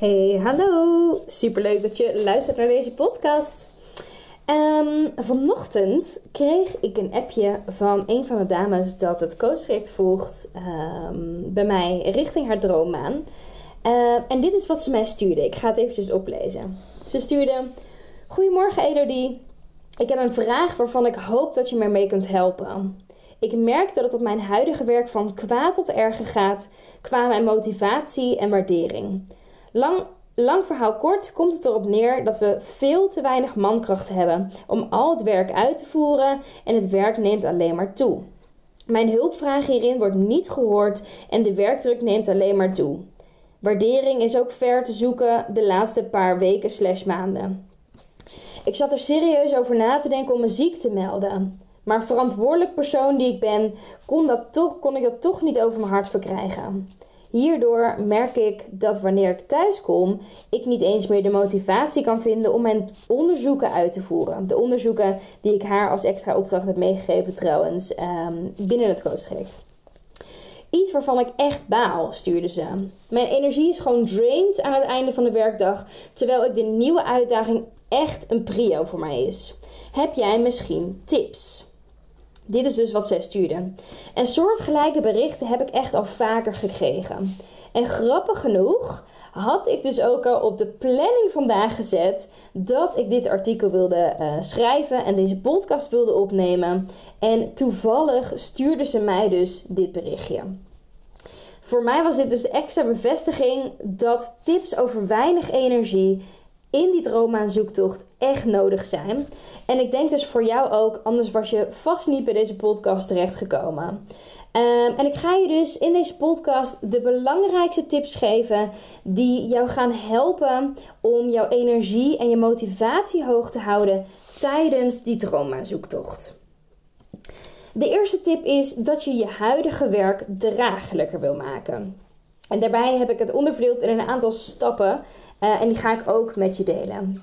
Hey, hallo! Superleuk dat je luistert naar deze podcast. Um, vanochtend kreeg ik een appje van een van de dames dat het coachtraject volgt um, bij mij richting haar droombaan. Uh, en dit is wat ze mij stuurde. Ik ga het eventjes oplezen. Ze stuurde: Goedemorgen Elodie. Ik heb een vraag waarvan ik hoop dat je me mee kunt helpen. Ik merk dat het op mijn huidige werk van kwaad tot erger gaat qua mijn motivatie en waardering. Lang, lang verhaal kort komt het erop neer dat we veel te weinig mankracht hebben om al het werk uit te voeren en het werk neemt alleen maar toe. Mijn hulpvraag hierin wordt niet gehoord en de werkdruk neemt alleen maar toe. Waardering is ook ver te zoeken de laatste paar weken slash maanden. Ik zat er serieus over na te denken om me ziek te melden. Maar verantwoordelijk persoon die ik ben, kon, dat toch, kon ik dat toch niet over mijn hart verkrijgen. Hierdoor merk ik dat wanneer ik thuis kom, ik niet eens meer de motivatie kan vinden om mijn onderzoeken uit te voeren. De onderzoeken die ik haar als extra opdracht heb meegegeven trouwens um, binnen het coachtraject. Iets waarvan ik echt baal, stuurde ze. Mijn energie is gewoon drained aan het einde van de werkdag, terwijl ik de nieuwe uitdaging echt een prio voor mij is. Heb jij misschien tips? Dit is dus wat zij stuurde. En soortgelijke berichten heb ik echt al vaker gekregen. En grappig genoeg had ik dus ook al op de planning vandaag gezet dat ik dit artikel wilde uh, schrijven en deze podcast wilde opnemen. En toevallig stuurde ze mij dus dit berichtje. Voor mij was dit dus de extra bevestiging dat tips over weinig energie in die droommaanzoektocht echt nodig zijn. En ik denk dus voor jou ook, anders was je vast niet bij deze podcast terechtgekomen. Um, en ik ga je dus in deze podcast de belangrijkste tips geven die jou gaan helpen om jouw energie en je motivatie hoog te houden tijdens die droommaanzoektocht. De eerste tip is dat je je huidige werk draaglijker wil maken. En daarbij heb ik het onderverdeeld in een aantal stappen uh, en die ga ik ook met je delen.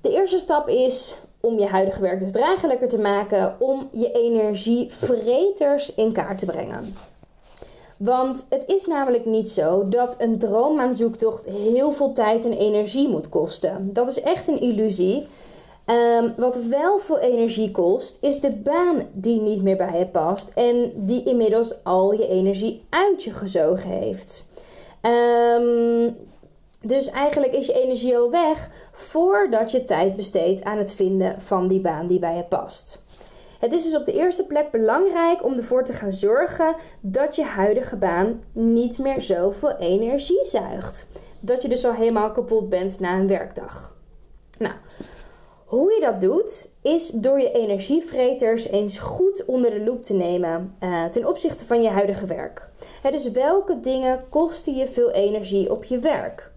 De eerste stap is om je huidige werk dus draaglijker te maken, om je energievreters in kaart te brengen. Want het is namelijk niet zo dat een droommaanzoektocht heel veel tijd en energie moet kosten. Dat is echt een illusie. Um, wat wel veel energie kost, is de baan die niet meer bij je past en die inmiddels al je energie uit je gezogen heeft. Um, dus eigenlijk is je energie al weg voordat je tijd besteedt aan het vinden van die baan die bij je past. Het is dus op de eerste plek belangrijk om ervoor te gaan zorgen dat je huidige baan niet meer zoveel energie zuigt. Dat je dus al helemaal kapot bent na een werkdag. Nou, hoe je dat doet, is door je energievreters eens goed onder de loep te nemen uh, ten opzichte van je huidige werk. Het dus welke dingen kosten je veel energie op je werk?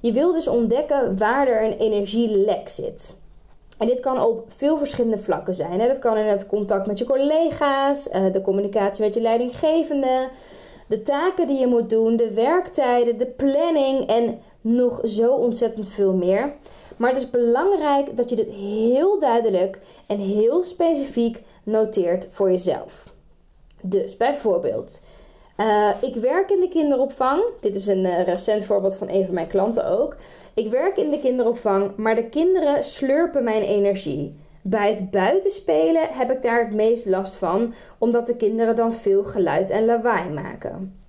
Je wil dus ontdekken waar er een energielek zit. En dit kan op veel verschillende vlakken zijn. Hè. Dat kan in het contact met je collega's, eh, de communicatie met je leidinggevende, de taken die je moet doen, de werktijden, de planning en nog zo ontzettend veel meer. Maar het is belangrijk dat je dit heel duidelijk en heel specifiek noteert voor jezelf. Dus bijvoorbeeld, uh, ik werk in de kinderopvang. Dit is een uh, recent voorbeeld van een van mijn klanten ook. Ik werk in de kinderopvang, maar de kinderen slurpen mijn energie. Bij het buitenspelen heb ik daar het meest last van, omdat de kinderen dan veel geluid en lawaai maken.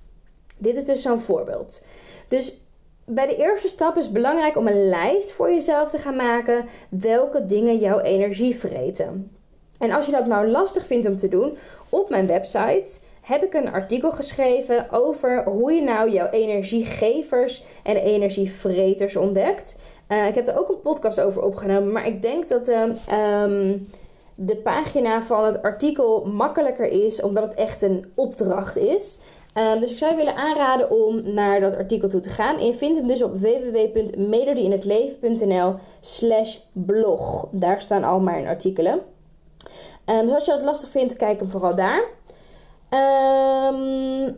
Dit is dus zo'n voorbeeld. Dus bij de eerste stap is het belangrijk om een lijst voor jezelf te gaan maken welke dingen jouw energie vreten. En als je dat nou lastig vindt om te doen, op mijn website heb ik een artikel geschreven over hoe je nou jouw energiegevers en energievreters ontdekt. Uh, ik heb er ook een podcast over opgenomen, maar ik denk dat de, um, de pagina van het artikel makkelijker is, omdat het echt een opdracht is. Ehm, dus ik zou je willen aanraden om naar dat artikel toe te gaan. En je vindt hem dus op www.melodieinhetleven.nl slash blog. Daar staan al mijn artikelen. Um, dus als je dat lastig vindt, kijk hem vooral daar. Um,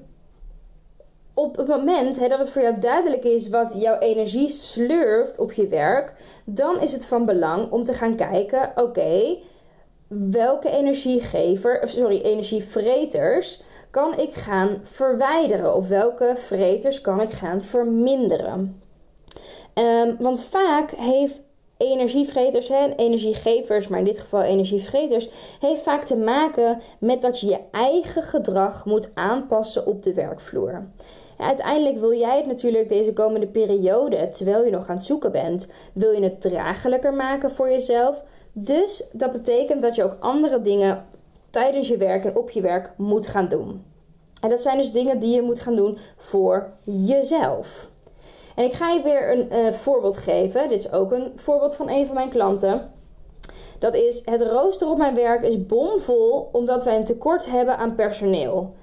op het moment dat het voor jou duidelijk is wat jouw energie slurft op je werk, dan is het van belang om te gaan kijken: oké, welke energiegever, sorry, energievreters kan ik gaan verwijderen? Of welke vreters kan ik gaan verminderen? Um, want vaak heeft energievreters en energiegevers, maar in dit geval energievreters, heeft vaak te maken met dat je je eigen gedrag moet aanpassen op de werkvloer. uiteindelijk wil jij het natuurlijk deze komende periode, terwijl je nog aan het zoeken bent, wil je het draaglijker maken voor jezelf. Dus dat betekent dat je ook andere dingen tijdens je werk en op je werk moet gaan doen. En dat zijn dus dingen die je moet gaan doen voor jezelf. En ik ga je weer een uh, voorbeeld geven. Dit is ook een voorbeeld van een van mijn klanten. Dat is het rooster op mijn werk is bomvol omdat wij een tekort hebben aan personeel.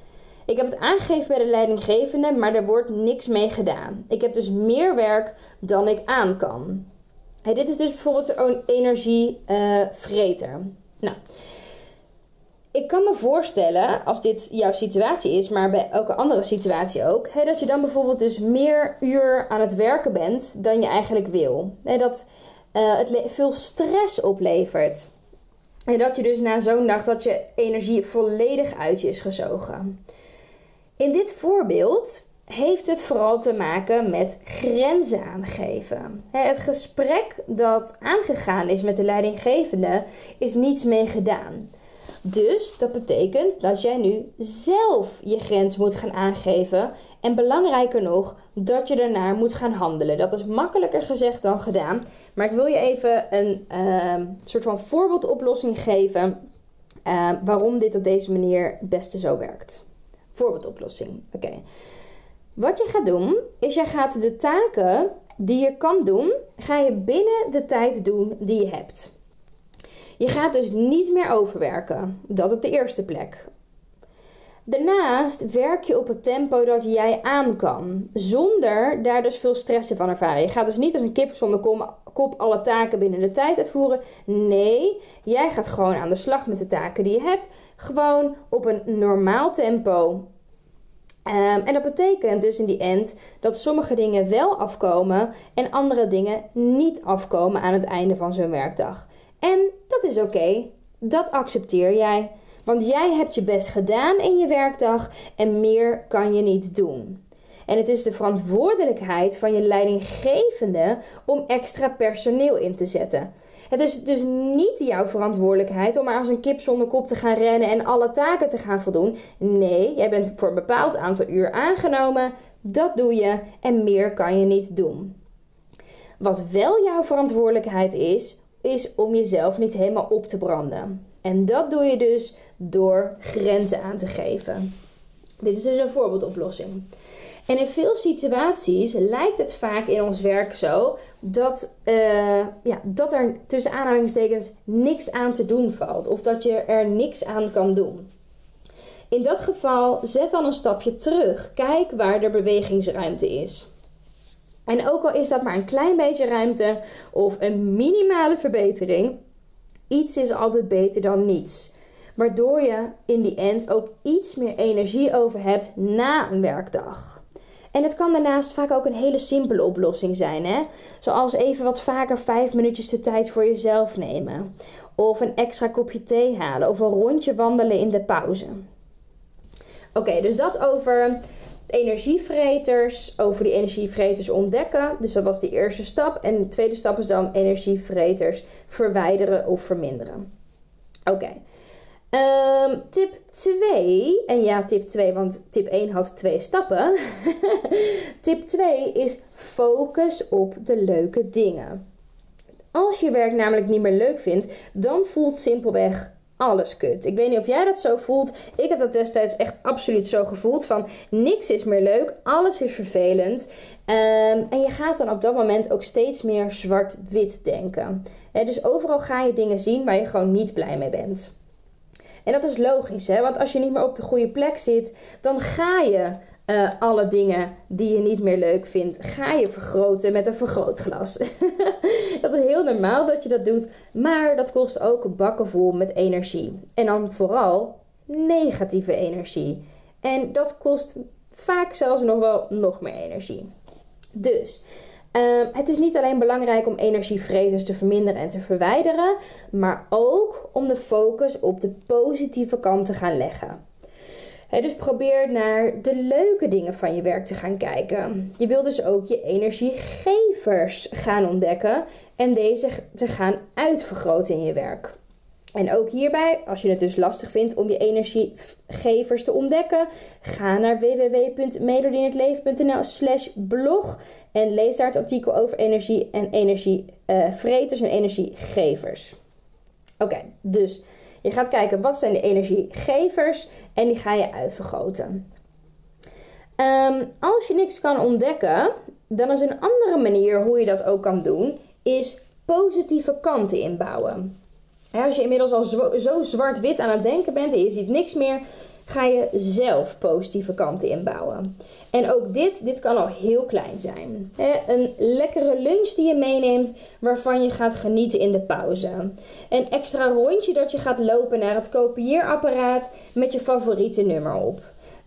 Ik heb het aangegeven bij de leidinggevende, maar er wordt niks mee gedaan. Ik heb dus meer werk dan ik aan kan. dit is dus bijvoorbeeld een energievreter. Nou, ik kan me voorstellen, als dit jouw situatie is, maar bij elke andere situatie ook, hè, dat je dan bijvoorbeeld dus meer uur aan het werken bent dan je eigenlijk wil. Hè, dat uh, het veel stress oplevert. En dat je dus na zo'n dag dat je energie volledig uit je is gezogen. In dit voorbeeld heeft het vooral te maken met grenzen aangeven. Het gesprek dat aangegaan is met de leidinggevende is niets mee gedaan. Dus dat betekent dat jij nu zelf je grens moet gaan aangeven. En belangrijker nog, dat je daarnaar moet gaan handelen. Dat is makkelijker gezegd dan gedaan. Maar ik wil je even een uh, soort van voorbeeldoplossing geven. Uh, waarom dit op deze manier het beste zo werkt. Voorbeeldoplossing. Oké. Wat je gaat doen, is jij gaat de taken die je kan doen, ga je binnen de tijd doen die je hebt. Je gaat dus niet meer overwerken. Dat op de eerste plek. Daarnaast werk je op het tempo dat jij aan kan, zonder daar dus veel stressen van ervaren. Je gaat dus niet als een kip zonder kop alle taken binnen de tijd uitvoeren. Nee, jij gaat gewoon aan de slag met de taken die je hebt, gewoon op een normaal tempo. Um, en dat betekent dus in die end dat sommige dingen wel afkomen en andere dingen niet afkomen aan het einde van zo'n werkdag. En dat is oké. Dat accepteer jij. Want jij hebt je best gedaan in je werkdag en meer kan je niet doen. En het is de verantwoordelijkheid van je leidinggevende om extra personeel in te zetten. Het is dus niet jouw verantwoordelijkheid om maar als een kip zonder kop te gaan rennen en alle taken te gaan voldoen. Nee, jij bent voor een bepaald aantal uur aangenomen. Dat doe je en meer kan je niet doen. Wat wel jouw verantwoordelijkheid is, is om jezelf niet helemaal op te branden. En dat doe je dus door grenzen aan te geven. Dit is dus een voorbeeldoplossing. En in veel situaties lijkt het vaak in ons werk zo dat, uh, ja, dat er tussen aanhalingstekens niks aan te doen valt. Of dat je er niks aan kan doen. In dat geval zet dan een stapje terug. Kijk waar er bewegingsruimte is. En ook al is dat maar een klein beetje ruimte of een minimale verbetering, iets is altijd beter dan niets. Waardoor je in die end ook iets meer energie over hebt na een werkdag. En het kan daarnaast vaak ook een hele simpele oplossing zijn. Hè? Zoals even wat vaker vijf minuutjes de tijd voor jezelf nemen. Of een extra kopje thee halen. Of een rondje wandelen in de pauze. Oké, dus dat over energievreters, over die energievreters ontdekken. Dus dat was de eerste stap. En de tweede stap is dan energievreters verwijderen of verminderen. Oké. Ehm, tip 2, en ja, tip 2, want tip 1 had twee stappen. tip 2 is focus op de leuke dingen. Als je werk namelijk niet meer leuk vindt, dan voelt simpelweg alles kut. Ik weet niet of jij dat zo voelt. Ik heb dat destijds echt absoluut zo gevoeld. Van niks is meer leuk, alles is vervelend. Um, en je gaat dan op dat moment ook steeds meer zwart-wit denken. dus overal ga je dingen zien waar je gewoon niet blij mee bent. En dat is logisch, hè? want als je niet meer op de goede plek zit, dan ga je uh, alle dingen die je niet meer leuk vindt, ga je vergroten met een vergrootglas. dat is heel normaal dat je dat doet, maar dat kost ook bakken vol met energie. En dan vooral negatieve energie. En dat kost vaak zelfs nog wel nog meer energie. Dus uh, het is niet alleen belangrijk om energievreters te verminderen en te verwijderen, maar ook om de focus op de positieve kant te gaan leggen dus probeer naar de leuke dingen van je werk te gaan kijken. Je wilt dus ook je energiegevers gaan ontdekken en deze te gaan uitvergroten in je werk. En ook hierbij, als je het dus lastig vindt om je energiegevers te ontdekken, ga naar www.melodienhetleven.nl slash blog en lees daar het artikel over energie en energievreters uh, en energiegevers. Oké, dus je gaat kijken wat zijn de energiegevers en die ga je uitvergroten. Um, als je niks kan ontdekken, dan is een andere manier hoe je dat ook kan doen, is positieve kanten inbouwen. als je inmiddels al zo zwart-wit aan het denken bent en je ziet niks meer, ga je zelf positieve kanten inbouwen. En ook dit, dit kan al heel klein zijn. een lekkere lunch die je meeneemt waarvan je gaat genieten in de pauze. Een extra rondje dat je gaat lopen naar het kopieerapparaat met je favoriete nummer op.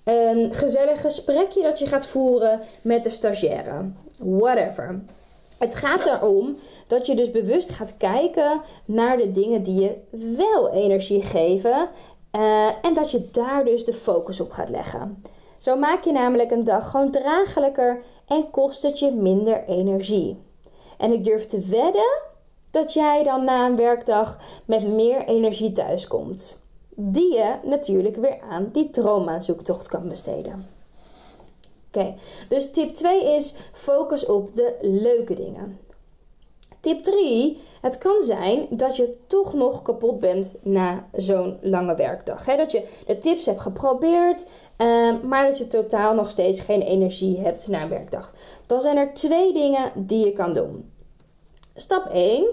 Een gezellig gesprekje dat je gaat voeren met de stagiaire. Whatever. Het gaat erom dat je dus bewust gaat kijken naar de dingen die je wel energie geven uh, en dat je daar dus de focus op gaat leggen. Zo maak je namelijk een dag gewoon draaglijker en kost het je minder energie. En ik durf te wedden dat jij dan na een werkdag met meer energie thuiskomt. Die je natuurlijk weer aan die droommaanzoektocht kan besteden. Oké, dus tip 2 is focus op de leuke dingen. Tip 3. Het kan zijn dat je toch nog kapot bent na zo'n lange werkdag. dat je de tips hebt geprobeerd, ehm, maar dat je totaal nog steeds geen energie hebt na een werkdag. Dan zijn er twee dingen die je kan doen. Stap 1.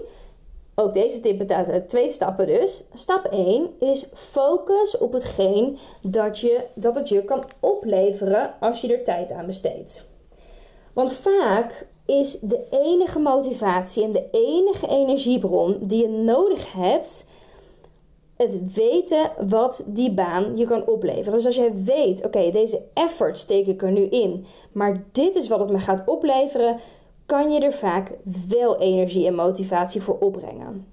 Ook deze tip bestaat uit twee stappen dus. Stap 1 is focus op hetgeen dat, je, dat het je kan opleveren als je er tijd aan besteedt. Want vaak is de enige motivatie en de enige energiebron die je nodig hebt het weten wat die baan je kan opleveren. Dus als jij weet, oké, deze effort steek ik er nu in, maar dit is wat het me gaat opleveren, kan je er vaak wel energie en motivatie voor opbrengen.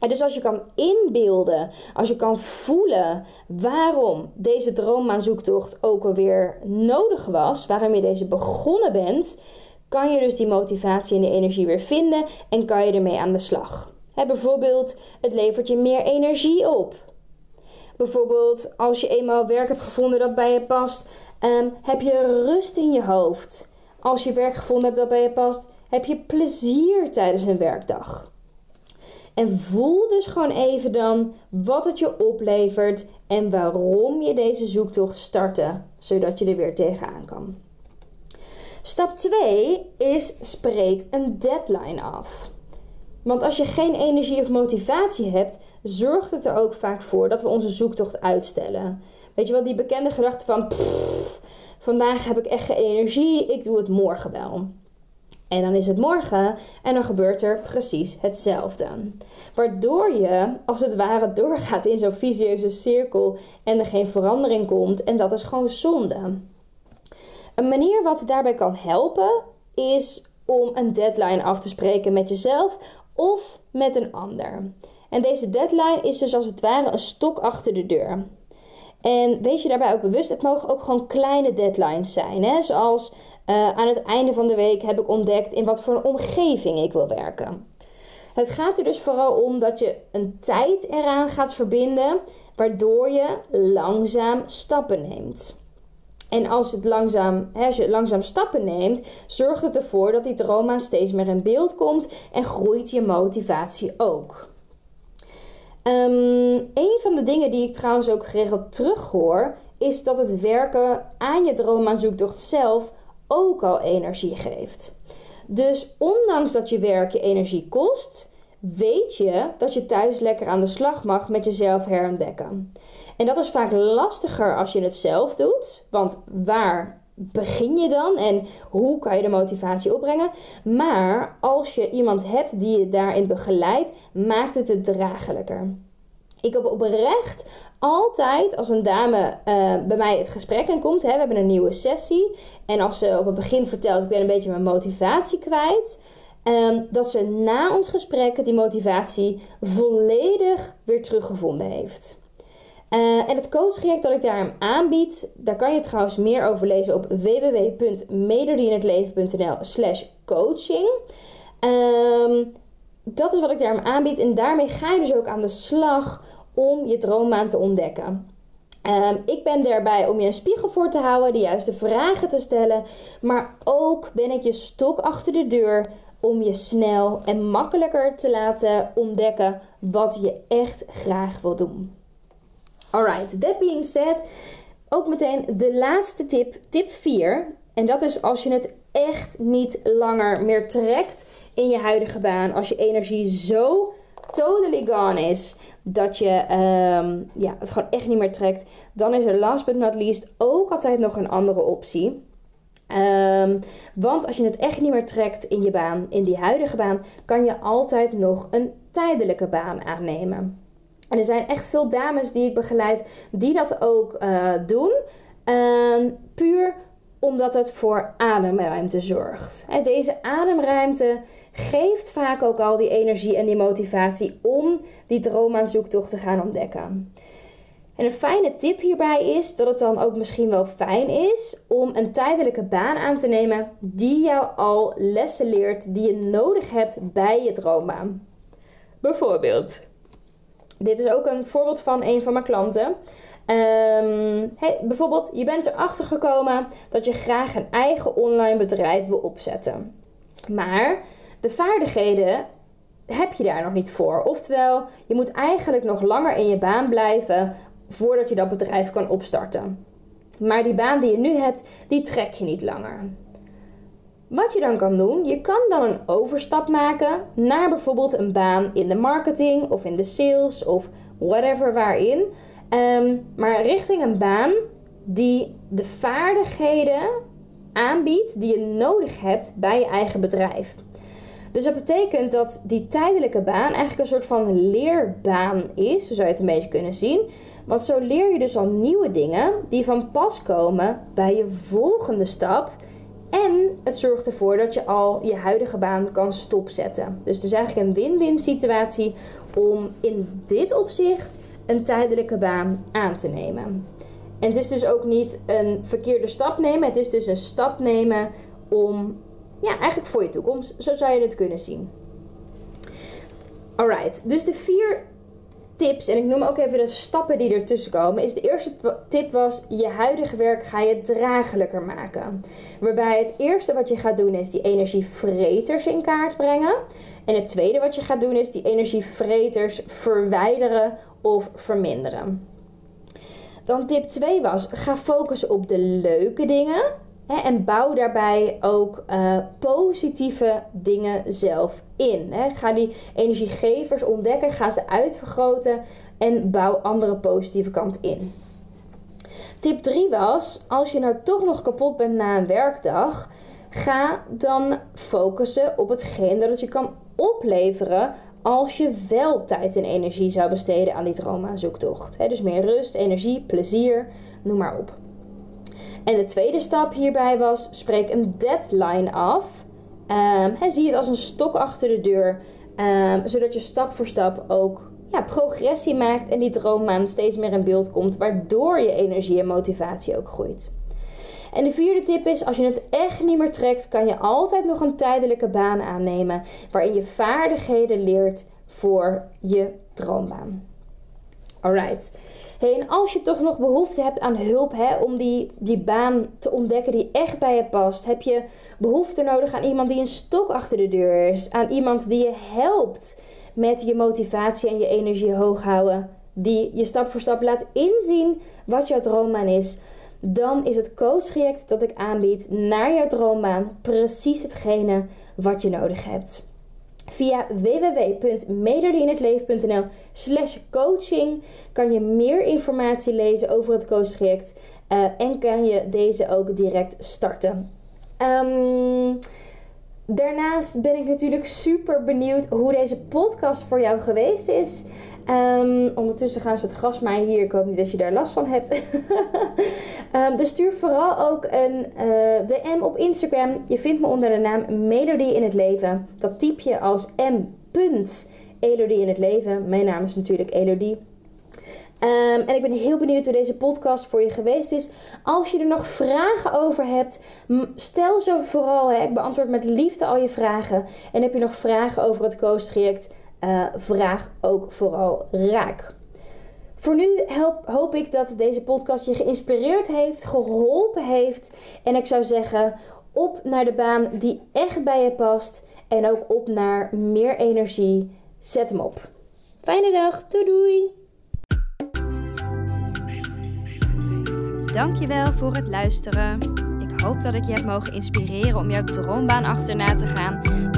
En dus als je kan inbeelden, als je kan voelen waarom deze droommaanzoektocht ook alweer nodig was, waarom je deze begonnen bent, kan je dus die motivatie en de energie weer vinden en kan je ermee aan de slag. bijvoorbeeld, het levert je meer energie op. Bijvoorbeeld, als je eenmaal werk hebt gevonden dat bij je past, um, heb je rust in je hoofd. Als je werk gevonden hebt dat bij je past, heb je plezier tijdens een werkdag. En voel dus gewoon even dan wat het je oplevert en waarom je deze zoektocht startte, zodat je er weer tegenaan kan. Stap 2 is spreek een deadline af. Want als je geen energie of motivatie hebt, zorgt het er ook vaak voor dat we onze zoektocht uitstellen. Weet je wel, die bekende gedachte van vandaag heb ik echt geen energie, ik doe het morgen wel. En dan is het morgen en dan gebeurt er precies hetzelfde. Waardoor je als het ware doorgaat in zo'n visieuze cirkel en er geen verandering komt. En dat is gewoon zonde. Een manier wat daarbij kan helpen is om een deadline af te spreken met jezelf of met een ander. En deze deadline is dus als het ware een stok achter de deur. En wees je daarbij ook bewust, het mogen ook gewoon kleine deadlines zijn. Hè? Zoals uh, aan het einde van de week heb ik ontdekt in wat voor een omgeving ik wil werken. Het gaat er dus vooral om dat je een tijd eraan gaat verbinden, waardoor je langzaam stappen neemt. En als, het langzaam, hè, als je langzaam stappen neemt, zorgt het ervoor dat die droom steeds meer in beeld komt en groeit je motivatie ook. Um, een van de dingen die ik trouwens ook geregeld terughoor, is dat het werken aan je droomaanzoektocht zelf ook al energie geeft. Dus ondanks dat je werk je energie kost, weet je dat je thuis lekker aan de slag mag met jezelf herontdekken. En dat is vaak lastiger als je het zelf doet, want waar begin je dan en hoe kan je de motivatie opbrengen? Maar als je iemand hebt die je daarin begeleidt, maakt het het draaglijker. Ik heb oprecht altijd als een dame uh, bij mij het gesprek in komt, hè, we hebben een nieuwe sessie. En als ze op het begin vertelt, ik ben een beetje mijn motivatie kwijt. Um, dat ze na ons gesprek die motivatie volledig weer teruggevonden heeft. Uh, en het coachtraject dat ik daar aanbied, daar kan je trouwens meer over lezen op www.mederdieninhetleven.nl slash coaching. Um, dat is wat ik daar aanbied en daarmee ga je dus ook aan de slag om je droombaan te ontdekken. Um, ik ben daarbij om je een spiegel voor te houden, de juiste vragen te stellen. Maar ook ben ik je stok achter de deur om je snel en makkelijker te laten ontdekken wat je echt graag wil doen. Alright, that being said, ook meteen de laatste tip, tip 4. En dat is als je het echt niet langer meer trekt in je huidige baan. Als je energie zo totally gone is dat je um, ja, het gewoon echt niet meer trekt, dan is er last but not least ook altijd nog een andere optie. Um, want als je het echt niet meer trekt in je baan, in die huidige baan, kan je altijd nog een tijdelijke baan aannemen. En er zijn echt veel dames die ik begeleid die dat ook uh, doen. Uh, puur omdat het voor ademruimte zorgt. Deze ademruimte geeft vaak ook al die energie en die motivatie om die droomaanzoektocht te gaan ontdekken. En een fijne tip hierbij is dat het dan ook misschien wel fijn is om een tijdelijke baan aan te nemen die jou al lessen leert die je nodig hebt bij je droombaan. Bijvoorbeeld, dit is ook een voorbeeld van een van mijn klanten. Hey, bijvoorbeeld, je bent erachter gekomen dat je graag een eigen online bedrijf wil opzetten. Maar de vaardigheden heb je daar nog niet voor. Oftewel, je moet eigenlijk nog langer in je baan blijven voordat je dat bedrijf kan opstarten. Maar die baan die je nu hebt, die trek je niet langer. Wat je dan kan doen, je kan dan een overstap maken naar bijvoorbeeld een baan in de marketing of in de sales of whatever waarin. Um, maar richting een baan die de vaardigheden aanbiedt die je nodig hebt bij je eigen bedrijf. Dus dat betekent dat die tijdelijke baan eigenlijk een soort van leerbaan is, zo zou je het een beetje kunnen zien. Want zo leer je dus al nieuwe dingen die van pas komen bij je volgende stap. En het zorgt ervoor dat je al je huidige baan kan stopzetten. Dus het is eigenlijk een win-win situatie om in dit opzicht een tijdelijke baan aan te nemen. En het is dus ook niet een verkeerde stap nemen. Het is dus een stap nemen om, ja, eigenlijk voor je toekomst. Zo zou je het kunnen zien. Alright, dus de vier tips, en ik noem ook even de stappen die ertussen komen, is de eerste tip was je huidige werk ga je draaglijker maken. Waarbij het eerste wat je gaat doen is die energievreters in kaart brengen. En het tweede wat je gaat doen is die energievreters verwijderen of verminderen. Dan tip 2 was: ga focussen op de leuke dingen. En bouw daarbij ook uh, positieve dingen zelf in. Ga die energiegevers ontdekken, ga ze uitvergroten en bouw andere positieve kant in. Tip 3 was: als je nou toch nog kapot bent na een werkdag, ga dan focussen op hetgeen dat je kan opleveren als je wel tijd en energie zou besteden aan die droomaanzoektocht. He, dus meer rust, energie, plezier, noem maar op. En de tweede stap hierbij was: spreek een deadline af. Um, zie het als een stok achter de deur, um, zodat je stap voor stap ook ja, progressie maakt en die droommaan steeds meer in beeld komt, waardoor je energie en motivatie ook groeit. En de vierde tip is: als je het echt niet meer trekt, kan je altijd nog een tijdelijke baan aannemen waarin je vaardigheden leert voor je droombaan. Alright. En als je toch nog behoefte hebt aan hulp hè, om die, die baan te ontdekken die echt bij je past, heb je behoefte nodig aan iemand die een stok achter de deur is, aan iemand die je helpt met je motivatie en je energie hoog houden, die je stap voor stap laat inzien wat jouw droombaan is, dan is het coachtraject dat ik aanbied naar jouw droombaan precies hetgene wat je nodig hebt. Via www.melodieinhetleven.nl slash coaching kan je meer informatie lezen over het coachtraject uh, en kan je deze ook direct starten. Um, daarnaast ben ik natuurlijk super benieuwd hoe deze podcast voor jou geweest is. Um, ondertussen gaan ze het gras maaien hier. Ik hoop niet dat je daar last van hebt. dus stuur vooral ook een uh, eh, DM op Instagram. Je vindt me onder de naam Melodie in het Leven. Dat typ je als m. Elodie in het leven. Mijn naam is natuurlijk Elodie. Um, en ik ben heel benieuwd hoe deze podcast voor je geweest is. Als je er nog vragen over hebt, stel ze vooral. Hè. Ik beantwoord met liefde al je vragen. En heb je nog vragen over het coach traject? Uh, vraag ook vooral raak. Voor nu hoop ik dat deze podcast je geïnspireerd heeft, geholpen heeft. En ik zou zeggen, op naar de baan die echt bij je past. En ook op naar meer energie. Zet hem op. Fijne dag. Doei doei. Dankjewel voor het luisteren. Ik hoop dat ik je heb mogen inspireren om jouw droombaan achterna te gaan,